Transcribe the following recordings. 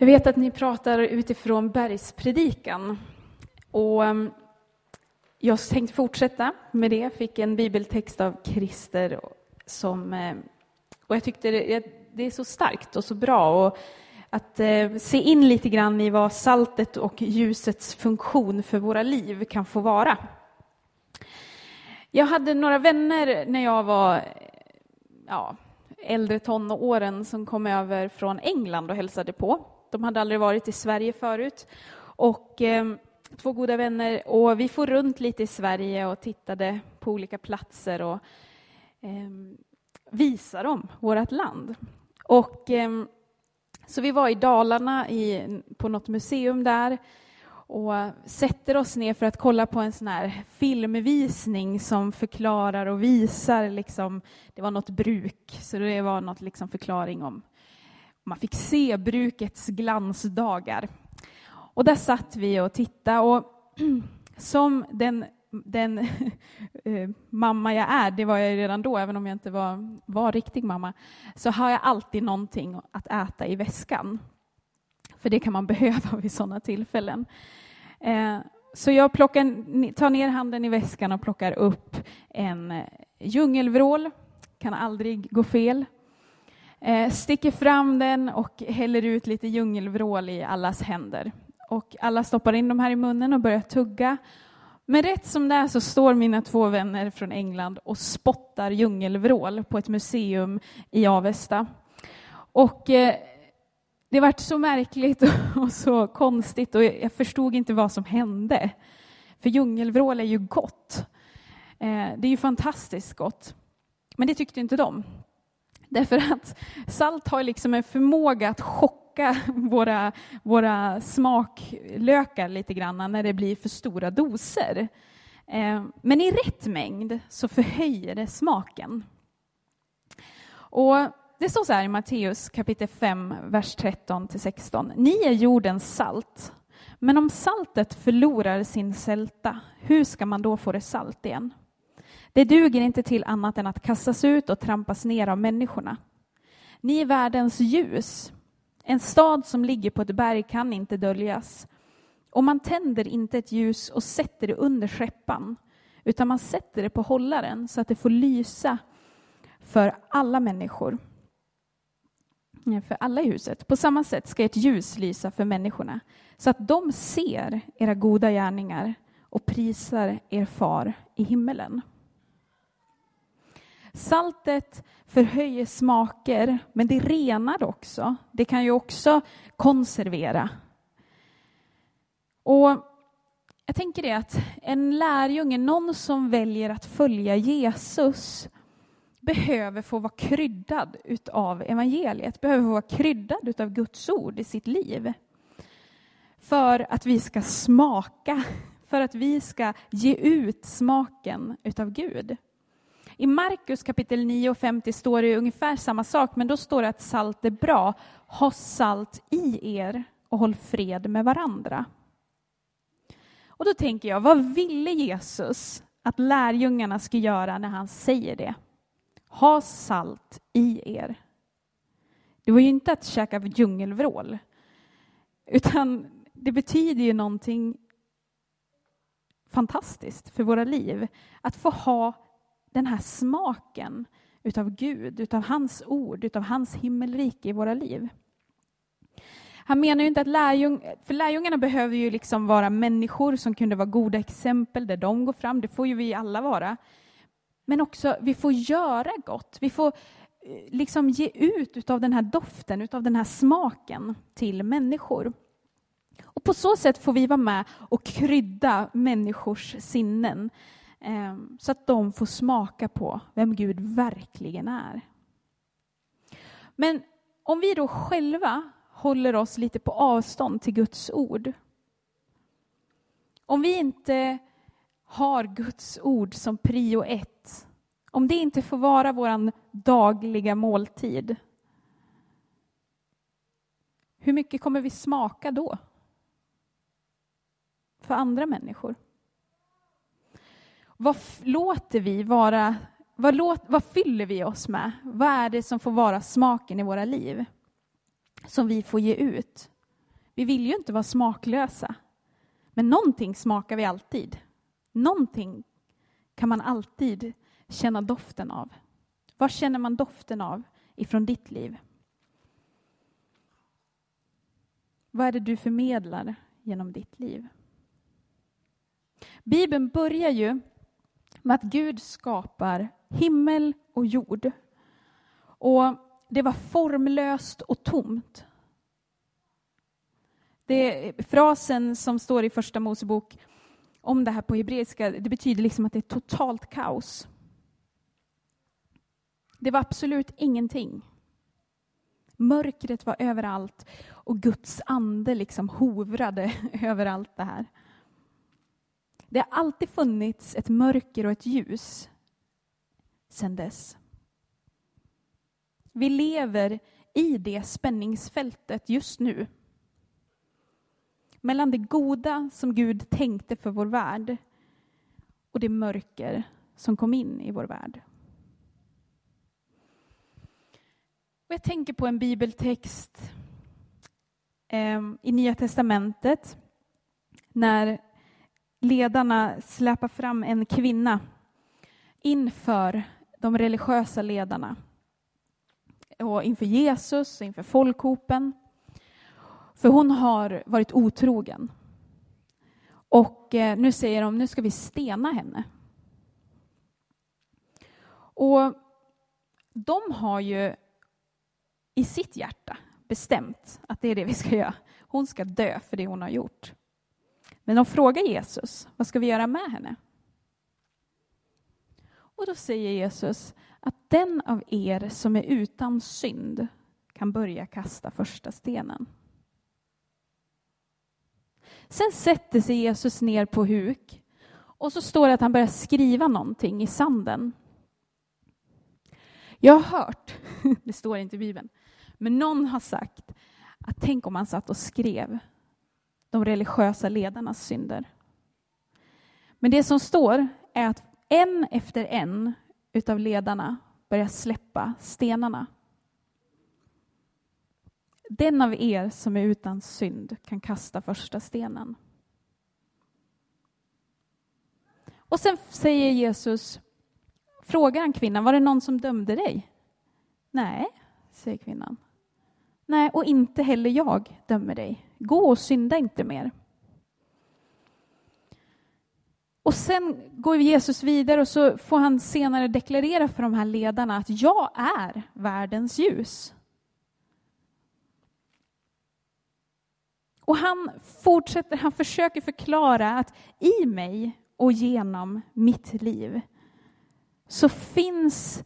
Jag vet att ni pratar utifrån bergspredikan. Och ehm, jag tänkte fortsätta med det. Jag fick en bibeltext av Christer som, ehm, och jag tyckte det är så starkt och så bra. Och att eh, se in lite grann i vad saltet och ljusets funktion för våra liv kan få vara. Jag hade några vänner när jag var ja, äldre tonåren som kom över från England och hälsade på. De hade aldrig varit i Sverige förut. Och eh, två goda vänner och vi får runt lite i Sverige och tittade på olika platser och eh, visade dem vårt land. Och, eh, så vi var i Dalarna i, på något museum där och sätter oss ner för att kolla på en sån här filmvisning som förklarar och visar, liksom, det var något bruk, så det var något liksom förklaring om man fick se brukets glansdagar. Och där satt vi och tittade och som den, den eh, mamma jag är, det var jag redan då, även om jag inte var, var riktig mamma, så har jag alltid någonting att äta i väskan. För det kan man behöva vid sådana tillfällen. Eh, så jag plockar, tar ner handen i väskan och plockar upp en eh, djungelvrål, kan aldrig gå fel. Eh, sticker fram den och häller ut lite djungelvrål i allas händer. Och alla stoppar in de här i munnen och börjar tugga. Men rätt som det är så står mina två vänner från England och spottar djungelvrål på ett museum i Avesta. Och eh, det vart så märkligt och så konstigt och jag förstod inte vad som hände. För djungelvrål är ju gott. Eh, det är ju fantastiskt gott. Men det tyckte inte de. Därför att salt har liksom en förmåga att chocka våra, våra smaklökar lite grann när det blir för stora doser. Eh, men i rätt mängd så förhöjer det smaken. Och det står så här i Matteus kapitel 5, vers 13 16. Ni är jordens salt. Men om saltet förlorar sin sälta, hur ska man då få det salt igen? Det duger inte till annat än att kastas ut och trampas ner av människorna. Ni är världens ljus. En stad som ligger på ett berg kan inte döljas. Och man tänder inte ett ljus och sätter det under skeppan, utan man sätter det på hållaren så att det får lysa för alla människor. För alla i huset. På samma sätt ska ert ljus lysa för människorna, så att de ser era goda gärningar och prisar er far i himmelen. Saltet förhöjer smaker, men det renar också. Det kan ju också konservera. Och jag tänker det att en lärjunge, någon som väljer att följa Jesus, behöver få vara kryddad av evangeliet, behöver få vara kryddad av Guds ord i sitt liv. För att vi ska smaka, för att vi ska ge ut smaken utav Gud. I Markus kapitel 9 och 50 står det ungefär samma sak, men då står det att salt är bra. Ha salt i er och håll fred med varandra. Och då tänker jag, vad ville Jesus att lärjungarna ska göra när han säger det? Ha salt i er. Det var ju inte att käka djungelvrål, utan det betyder ju någonting fantastiskt för våra liv. Att få ha den här smaken utav Gud, utav hans ord, utav hans himmelrike i våra liv. Han menar ju inte att lärjung, för lärjungarna behöver ju liksom vara människor som kunde vara goda exempel där de går fram, det får ju vi alla vara. Men också, vi får göra gott, vi får eh, liksom ge ut utav den här doften, utav den här smaken till människor. Och på så sätt får vi vara med och krydda människors sinnen Ehm, så att de får smaka på vem Gud verkligen är. Men om vi då själva håller oss lite på avstånd till Guds ord. Om vi inte har Guds ord som prio ett, om det inte får vara vår dagliga måltid, hur mycket kommer vi smaka då? För andra människor? Vad låter vi vara, vad, låt, vad fyller vi oss med? Vad är det som får vara smaken i våra liv? Som vi får ge ut? Vi vill ju inte vara smaklösa. Men någonting smakar vi alltid. Någonting kan man alltid känna doften av. Vad känner man doften av ifrån ditt liv? Vad är det du förmedlar genom ditt liv? Bibeln börjar ju med att Gud skapar himmel och jord. Och det var formlöst och tomt. Det, frasen som står i Första Mosebok om det här på hebreiska, det betyder liksom att det är totalt kaos. Det var absolut ingenting. Mörkret var överallt och Guds ande liksom hovrade över allt det här. Det har alltid funnits ett mörker och ett ljus sedan dess. Vi lever i det spänningsfältet just nu. Mellan det goda som Gud tänkte för vår värld och det mörker som kom in i vår värld. Och jag tänker på en bibeltext eh, i Nya testamentet när ledarna släpar fram en kvinna inför de religiösa ledarna och inför Jesus inför folkhopen. För hon har varit otrogen. Och eh, nu säger de, nu ska vi stena henne. Och de har ju i sitt hjärta bestämt att det är det vi ska göra. Hon ska dö för det hon har gjort. Men de frågar Jesus, vad ska vi göra med henne? Och då säger Jesus att den av er som är utan synd kan börja kasta första stenen. Sen sätter sig Jesus ner på huk och så står det att han börjar skriva någonting i sanden. Jag har hört, det står inte i Bibeln, men någon har sagt att tänk om han satt och skrev de religiösa ledarnas synder. Men det som står är att en efter en utav ledarna börjar släppa stenarna. Den av er som är utan synd kan kasta första stenen. Och sen säger Jesus, frågar han kvinnan, var det någon som dömde dig? Nej, säger kvinnan. Nej, och inte heller jag dömer dig. Gå och synda inte mer. Och sen går Jesus vidare och så får han senare deklarera för de här ledarna att jag är världens ljus. Och han fortsätter, han försöker förklara att i mig och genom mitt liv så finns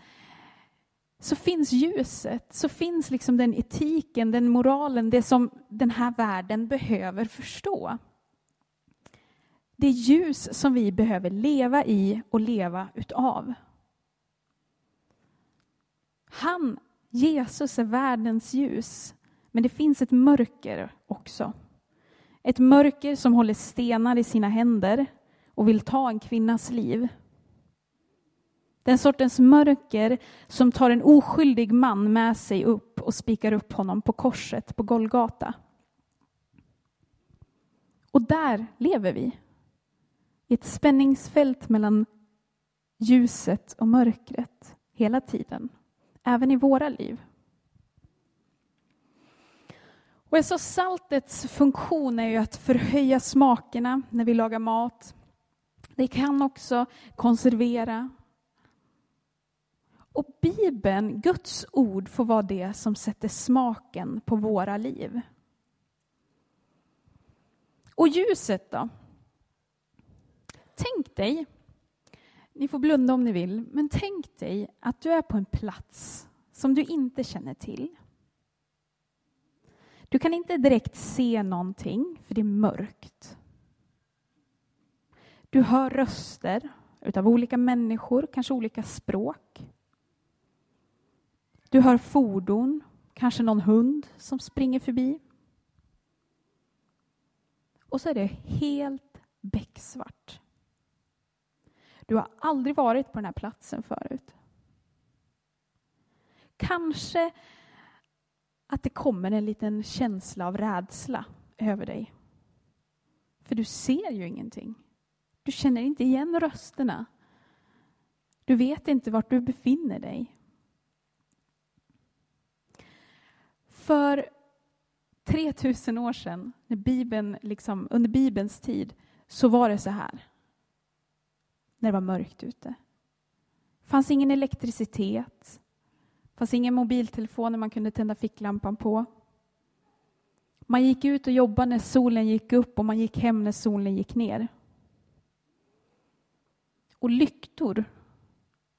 så finns ljuset, så finns liksom den etiken, den moralen, det som den här världen behöver förstå. Det ljus som vi behöver leva i och leva utav. Han, Jesus, är världens ljus, men det finns ett mörker också. Ett mörker som håller stenar i sina händer och vill ta en kvinnas liv. Den sortens mörker som tar en oskyldig man med sig upp och spikar upp honom på korset på Golgata. Och där lever vi. I ett spänningsfält mellan ljuset och mörkret hela tiden. Även i våra liv. Och jag sa saltets funktion är ju att förhöja smakerna när vi lagar mat. Det kan också konservera, och Bibeln, Guds ord, får vara det som sätter smaken på våra liv. Och ljuset då? Tänk dig, ni får blunda om ni vill, men tänk dig att du är på en plats som du inte känner till. Du kan inte direkt se någonting, för det är mörkt. Du hör röster utav olika människor, kanske olika språk. Du hör fordon, kanske någon hund som springer förbi. Och så är det helt becksvart. Du har aldrig varit på den här platsen förut. Kanske att det kommer en liten känsla av rädsla över dig. För du ser ju ingenting. Du känner inte igen rösterna. Du vet inte vart du befinner dig. För 3000 år sedan, när Bibeln, liksom, under Bibelns tid, så var det så här. När det var mörkt ute. Det fanns ingen elektricitet. Det fanns ingen mobiltelefon man kunde tända ficklampan på. Man gick ut och jobbade när solen gick upp och man gick hem när solen gick ner. Och lyktor,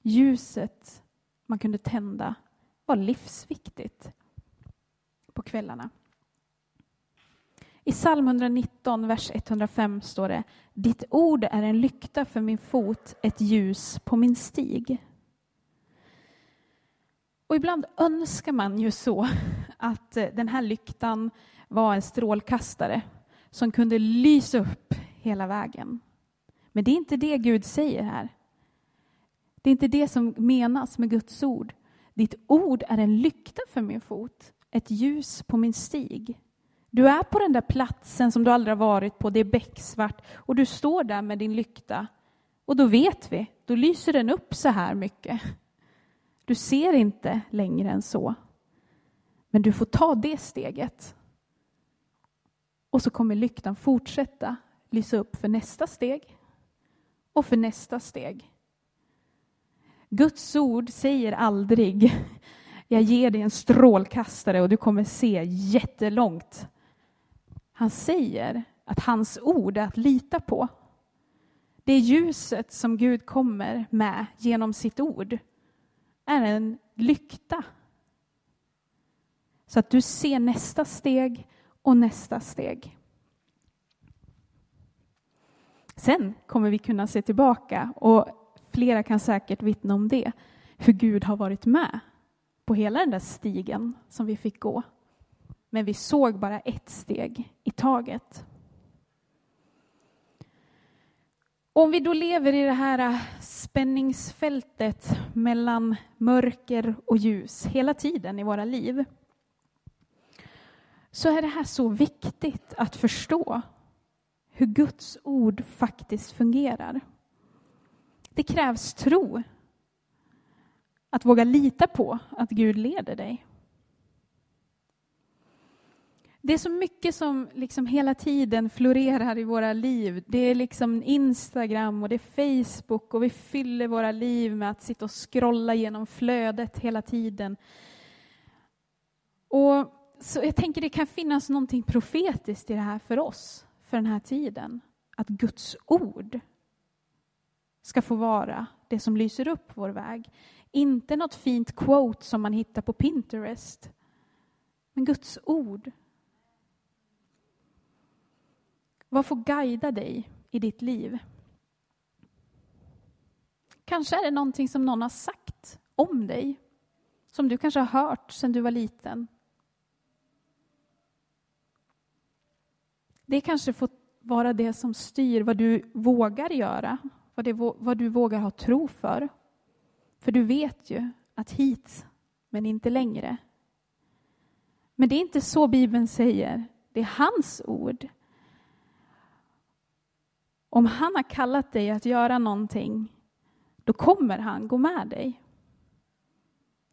ljuset man kunde tända, var livsviktigt på kvällarna. I psalm 119, vers 105 står det Ditt ord är en lykta för min fot, ett ljus på min stig. Och ibland önskar man ju så att eh, den här lyktan var en strålkastare som kunde lysa upp hela vägen. Men det är inte det Gud säger här. Det är inte det som menas med Guds ord. Ditt ord är en lykta för min fot, ett ljus på min stig. Du är på den där platsen som du aldrig har varit på, det är becksvart och du står där med din lykta. Och då vet vi, då lyser den upp så här mycket. Du ser inte längre än så. Men du får ta det steget. Och så kommer lyktan fortsätta lysa upp för nästa steg och för nästa steg. Guds ord säger aldrig jag ger dig en strålkastare och du kommer se jättelångt. Han säger att hans ord är att lita på. Det ljuset som Gud kommer med genom sitt ord är en lykta. Så att du ser nästa steg och nästa steg. Sen kommer vi kunna se tillbaka, och flera kan säkert vittna om det, hur Gud har varit med på hela den där stigen som vi fick gå. Men vi såg bara ett steg i taget. Om vi då lever i det här spänningsfältet mellan mörker och ljus hela tiden i våra liv så är det här så viktigt att förstå hur Guds ord faktiskt fungerar. Det krävs tro. Att våga lita på att Gud leder dig. Det är så mycket som liksom hela tiden florerar i våra liv. Det är liksom Instagram och det är Facebook och vi fyller våra liv med att sitta och scrolla genom flödet hela tiden. Och så jag tänker det kan finnas någonting profetiskt i det här för oss, för den här tiden. Att Guds ord ska få vara det som lyser upp vår väg. Inte något fint quote som man hittar på Pinterest, men Guds ord. Vad får guida dig i ditt liv? Kanske är det någonting som någon har sagt om dig, som du kanske har hört sedan du var liten. Det kanske får vara det som styr vad du vågar göra, vad, det, vad du vågar ha tro för. För du vet ju att hit, men inte längre. Men det är inte så Bibeln säger. Det är hans ord. Om han har kallat dig att göra någonting, då kommer han gå med dig.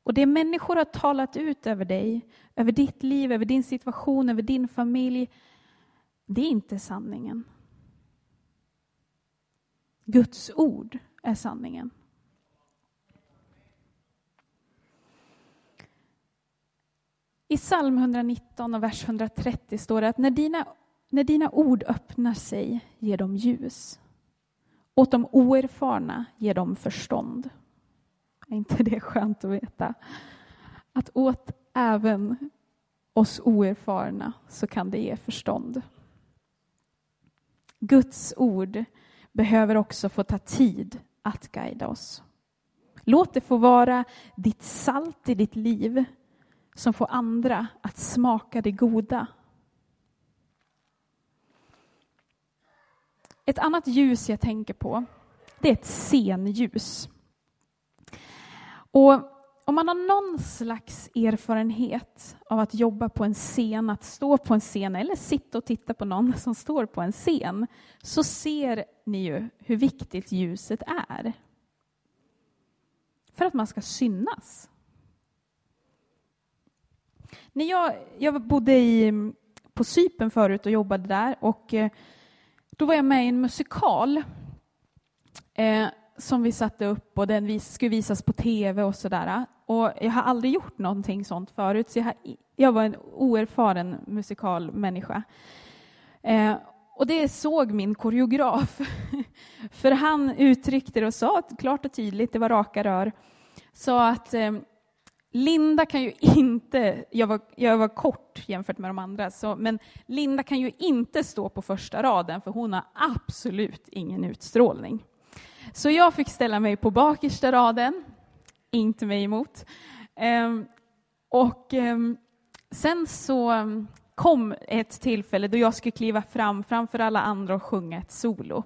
Och det människor har talat ut över dig, över ditt liv, över din situation, över din familj, det är inte sanningen. Guds ord är sanningen. I psalm 119 och vers 130 står det att när dina, när dina ord öppnar sig ger de ljus. Åt de oerfarna ger de förstånd. Är inte det skönt att veta? Att åt även oss oerfarna så kan det ge förstånd. Guds ord behöver också få ta tid att guida oss. Låt det få vara ditt salt i ditt liv som får andra att smaka det goda. Ett annat ljus jag tänker på, det är ett scenljus. Och om man har någon slags erfarenhet av att jobba på en scen, att stå på en scen eller sitta och titta på någon som står på en scen, så ser ni ju hur viktigt ljuset är. För att man ska synas. När jag, jag bodde i, på Sypen förut och jobbade där och eh, då var jag med i en musikal eh, som vi satte upp och den vis, skulle visas på tv och sådär. Och jag har aldrig gjort någonting sånt förut, så jag, har, jag var en oerfaren musikalmänniska. Eh, och det såg min koreograf. För han uttryckte det och sa klart och tydligt, det var raka rör, sa att eh, Linda kan ju inte, jag var, jag var kort jämfört med de andra, så, men Linda kan ju inte stå på första raden för hon har absolut ingen utstrålning. Så jag fick ställa mig på bakersta raden, inte mig emot. Ehm, och ehm, sen så ehm, kom ett tillfälle då jag skulle kliva fram framför alla andra och sjunga ett solo.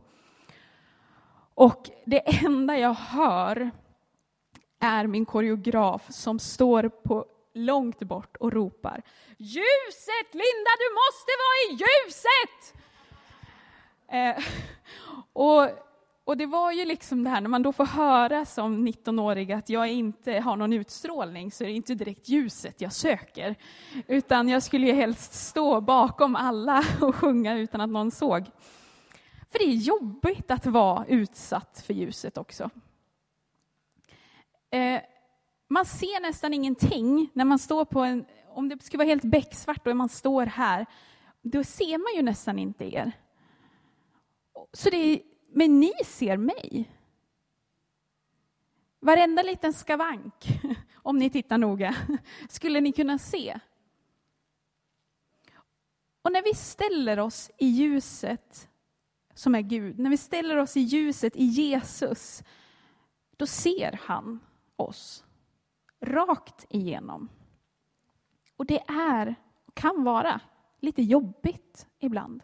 Och det enda jag hör är min koreograf som står på långt bort och ropar Ljuset, Linda, du måste vara i ljuset! Eh, och, och det var ju liksom det här, när man då får höra som 19-årig att jag inte har någon utstrålning så är det inte direkt ljuset jag söker, utan jag skulle ju helst stå bakom alla och sjunga utan att någon såg. För det är jobbigt att vara utsatt för ljuset också. Eh, man ser nästan ingenting när man står på en, om det skulle vara helt becksvart och man står här, då ser man ju nästan inte er. Så det är, men ni ser mig. Varenda liten skavank, om ni tittar noga, skulle ni kunna se. Och när vi ställer oss i ljuset som är Gud, när vi ställer oss i ljuset i Jesus, då ser han oss rakt igenom. Och det är, kan vara, lite jobbigt ibland.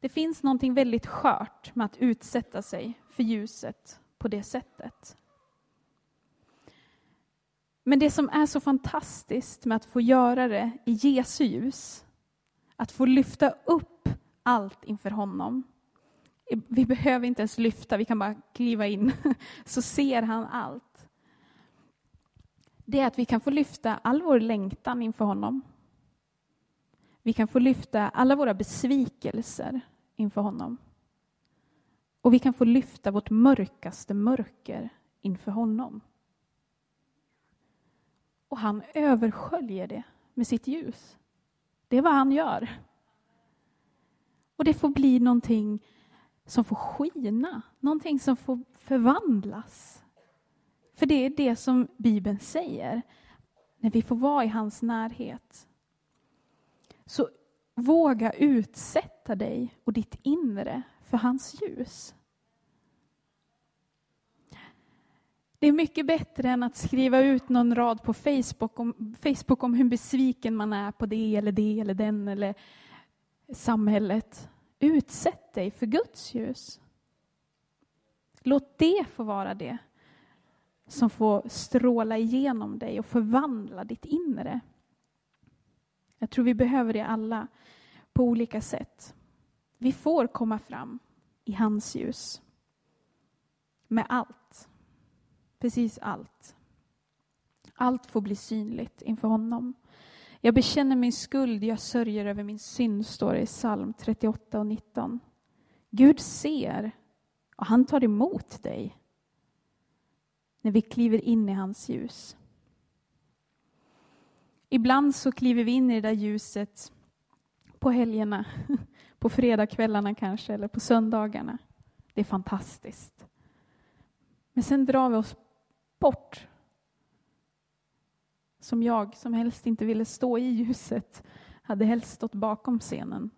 Det finns någonting väldigt skört med att utsätta sig för ljuset på det sättet. Men det som är så fantastiskt med att få göra det i Jesu ljus, att få lyfta upp allt inför honom, vi behöver inte ens lyfta, vi kan bara kliva in, så ser han allt. Det är att vi kan få lyfta all vår längtan inför honom. Vi kan få lyfta alla våra besvikelser inför honom. Och vi kan få lyfta vårt mörkaste mörker inför honom. Och han översköljer det med sitt ljus. Det är vad han gör. Och det får bli någonting som får skina, någonting som får förvandlas. För det är det som Bibeln säger, när vi får vara i hans närhet. Så våga utsätta dig och ditt inre för hans ljus. Det är mycket bättre än att skriva ut någon rad på Facebook om, Facebook om hur besviken man är på det eller det eller den eller samhället. Utsätt dig för Guds ljus. Låt det få vara det som får stråla igenom dig och förvandla ditt inre. Jag tror vi behöver det alla på olika sätt. Vi får komma fram i hans ljus. Med allt. Precis allt. Allt får bli synligt inför honom. Jag bekänner min skuld, jag sörjer över min synd, står det i psalm 38 och 19. Gud ser och han tar emot dig när vi kliver in i hans ljus. Ibland så kliver vi in i det där ljuset på helgerna, på fredagskvällarna kanske, eller på söndagarna. Det är fantastiskt. Men sen drar vi oss bort som jag, som helst inte ville stå i ljuset, hade helst stått bakom scenen.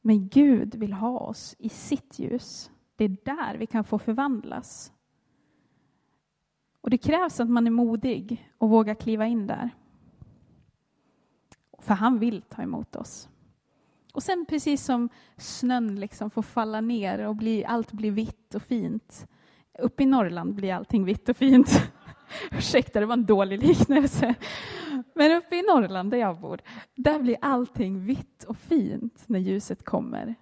Men Gud vill ha oss i sitt ljus. Det är där vi kan få förvandlas. Och det krävs att man är modig och vågar kliva in där. För han vill ta emot oss. Och sen precis som snön liksom får falla ner och bli, allt blir vitt och fint, Uppe i Norrland blir allting vitt och fint. Ursäkta, det var en dålig liknelse. Men uppe i Norrland, där jag bor, där blir allting vitt och fint när ljuset kommer.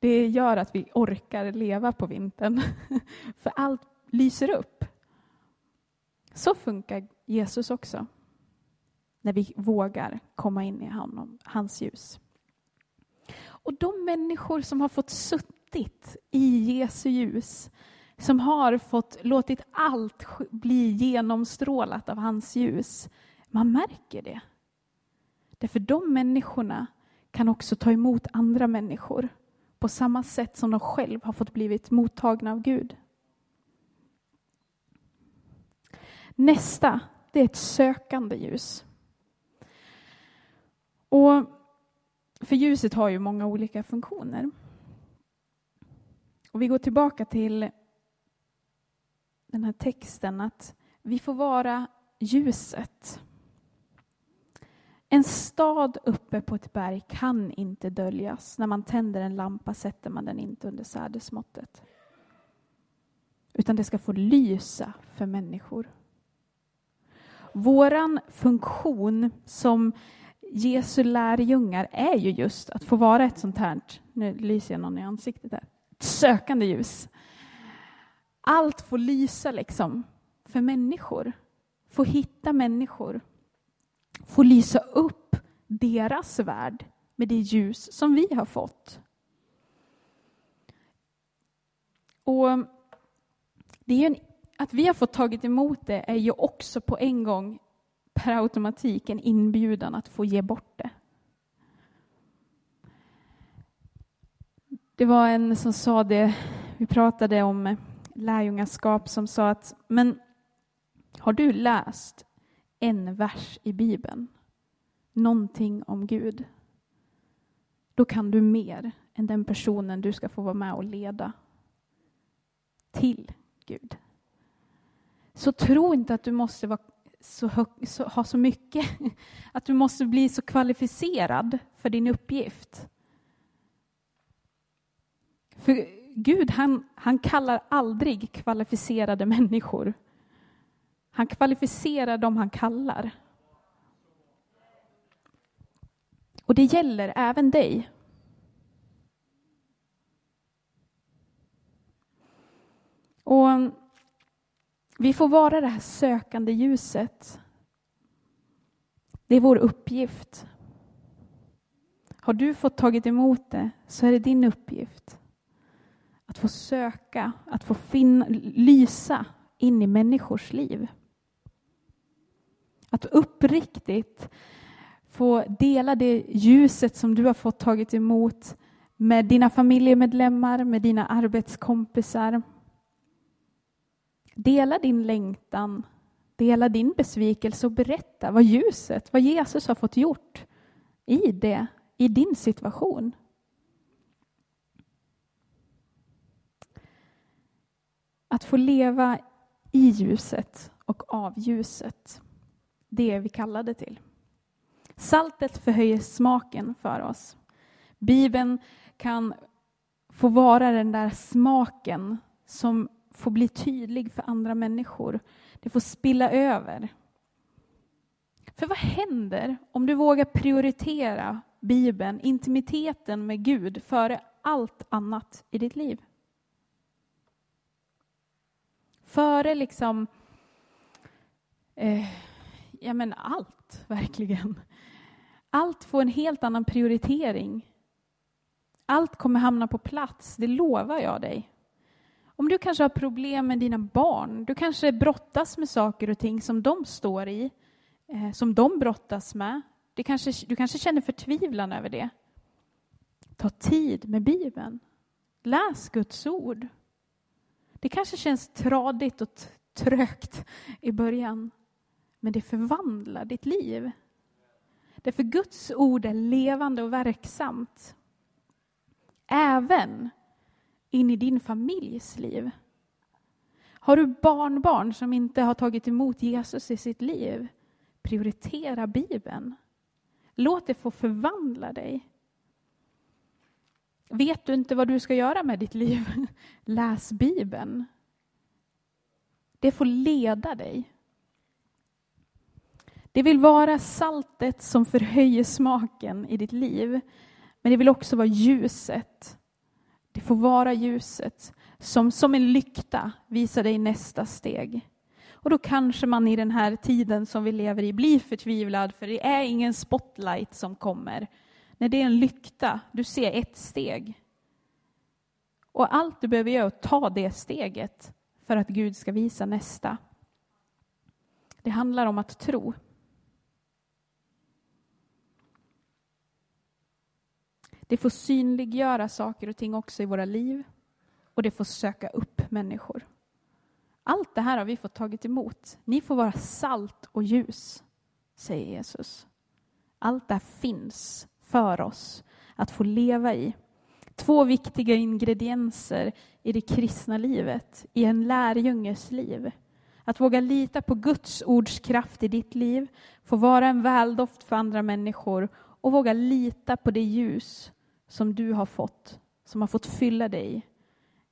Det gör att vi orkar leva på vintern, för allt lyser upp. Så funkar Jesus också, när vi vågar komma in i honom, hans ljus. Och de människor som har fått suttit i Jesu ljus, som har fått låtit allt bli genomstrålat av hans ljus, man märker det. Därför de människorna kan också ta emot andra människor på samma sätt som de själva har fått blivit mottagna av Gud. Nästa, det är ett sökande ljus. Och för ljuset har ju många olika funktioner. Och vi går tillbaka till den här texten att vi får vara ljuset. En stad uppe på ett berg kan inte döljas. När man tänder en lampa sätter man den inte under sädesmåttet. Utan det ska få lysa för människor. Våran funktion som Jesu lärjungar är ju just att få vara ett sånt här, nu lyser jag någon i ansiktet här, sökande ljus. Allt får lysa liksom för människor, få hitta människor, få lysa upp deras värld med det ljus som vi har fått. Och det är en, att vi har fått tagit emot det är ju också på en gång per automatik en inbjudan att få ge bort det. Det var en som sa det, vi pratade om lärjungaskap som sa att men har du läst en vers i Bibeln, någonting om Gud, då kan du mer än den personen du ska få vara med och leda till Gud. Så tro inte att du måste vara så hög, så, ha så mycket, att du måste bli så kvalificerad för din uppgift. För Gud, han, han kallar aldrig kvalificerade människor. Han kvalificerar dem han kallar. Och det gäller även dig. Och vi får vara det här sökande ljuset. Det är vår uppgift. Har du fått tagit emot det så är det din uppgift att få söka, att få finna, lysa in i människors liv. Att uppriktigt få dela det ljuset som du har fått tagit emot med dina familjemedlemmar, med dina arbetskompisar, Dela din längtan, dela din besvikelse och berätta vad ljuset, vad Jesus har fått gjort i det, i din situation. Att få leva i ljuset och av ljuset, det är vi kallade till. Saltet förhöjer smaken för oss. Bibeln kan få vara den där smaken som får bli tydlig för andra människor. Det får spilla över. För vad händer om du vågar prioritera Bibeln, intimiteten med Gud, före allt annat i ditt liv? Före liksom, eh, ja men allt, verkligen. Allt får en helt annan prioritering. Allt kommer hamna på plats, det lovar jag dig. Om du kanske har problem med dina barn, du kanske brottas med saker och ting som de står i, eh, som de brottas med. Du kanske, du kanske känner förtvivlan över det. Ta tid med Bibeln. Läs Guds ord. Det kanske känns tradigt och trögt i början, men det förvandlar ditt liv. Därför Guds ord är levande och verksamt. Även in i din familjs liv? Har du barnbarn som inte har tagit emot Jesus i sitt liv? Prioritera Bibeln. Låt det få förvandla dig. Vet du inte vad du ska göra med ditt liv? Läs Bibeln. det får leda dig. Det vill vara saltet som förhöjer smaken i ditt liv, men det vill också vara ljuset. Det får vara ljuset som som en lykta visar dig nästa steg. Och då kanske man i den här tiden som vi lever i blir förtvivlad, för det är ingen spotlight som kommer. När det är en lykta, du ser ett steg. Och allt du behöver göra är att ta det steget för att Gud ska visa nästa. Det handlar om att tro. Det får synliggöra saker och ting också i våra liv och det får söka upp människor. Allt det här har vi fått tagit emot. Ni får vara salt och ljus, säger Jesus. Allt det här finns för oss att få leva i. Två viktiga ingredienser i det kristna livet, i en lärjunges liv. Att våga lita på Guds ords kraft i ditt liv, få vara en väldoft för andra människor och våga lita på det ljus som du har fått, som har fått fylla dig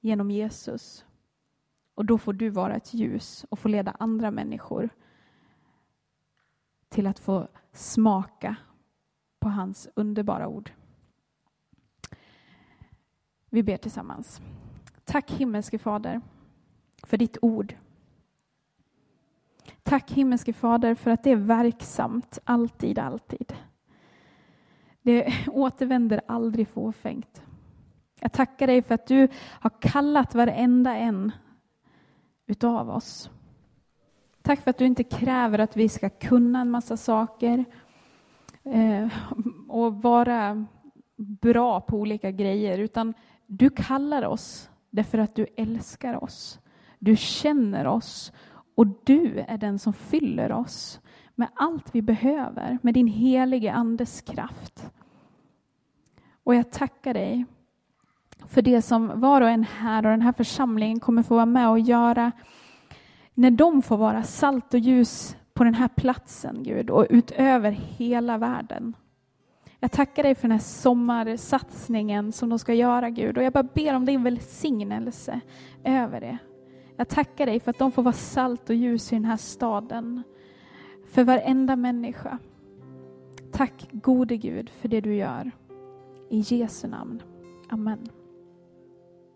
genom Jesus. Och då får du vara ett ljus och få leda andra människor till att få smaka på hans underbara ord. Vi ber tillsammans. Tack himmelske Fader för ditt ord. Tack himmelske Fader för att det är verksamt alltid, alltid. Det återvänder aldrig fåfängt. Jag tackar dig för att du har kallat varenda en utav oss. Tack för att du inte kräver att vi ska kunna en massa saker eh, och vara bra på olika grejer, utan du kallar oss därför att du älskar oss. Du känner oss och du är den som fyller oss med allt vi behöver, med din helige Andes kraft. Och jag tackar dig för det som var och en här och den här församlingen kommer få vara med och göra när de får vara salt och ljus på den här platsen, Gud, och utöver hela världen. Jag tackar dig för den här sommarsatsningen som de ska göra, Gud, och jag bara ber om din välsignelse över det. Jag tackar dig för att de får vara salt och ljus i den här staden, för varenda människa. Tack gode Gud för det du gör. I Jesu namn. Amen.